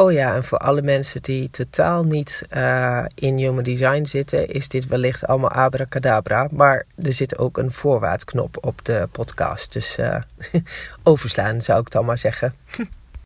Oh ja, en voor alle mensen die totaal niet uh, in Human Design zitten, is dit wellicht allemaal abracadabra. Maar er zit ook een voorwaartsknop op de podcast. Dus uh, overslaan zou ik dan maar zeggen.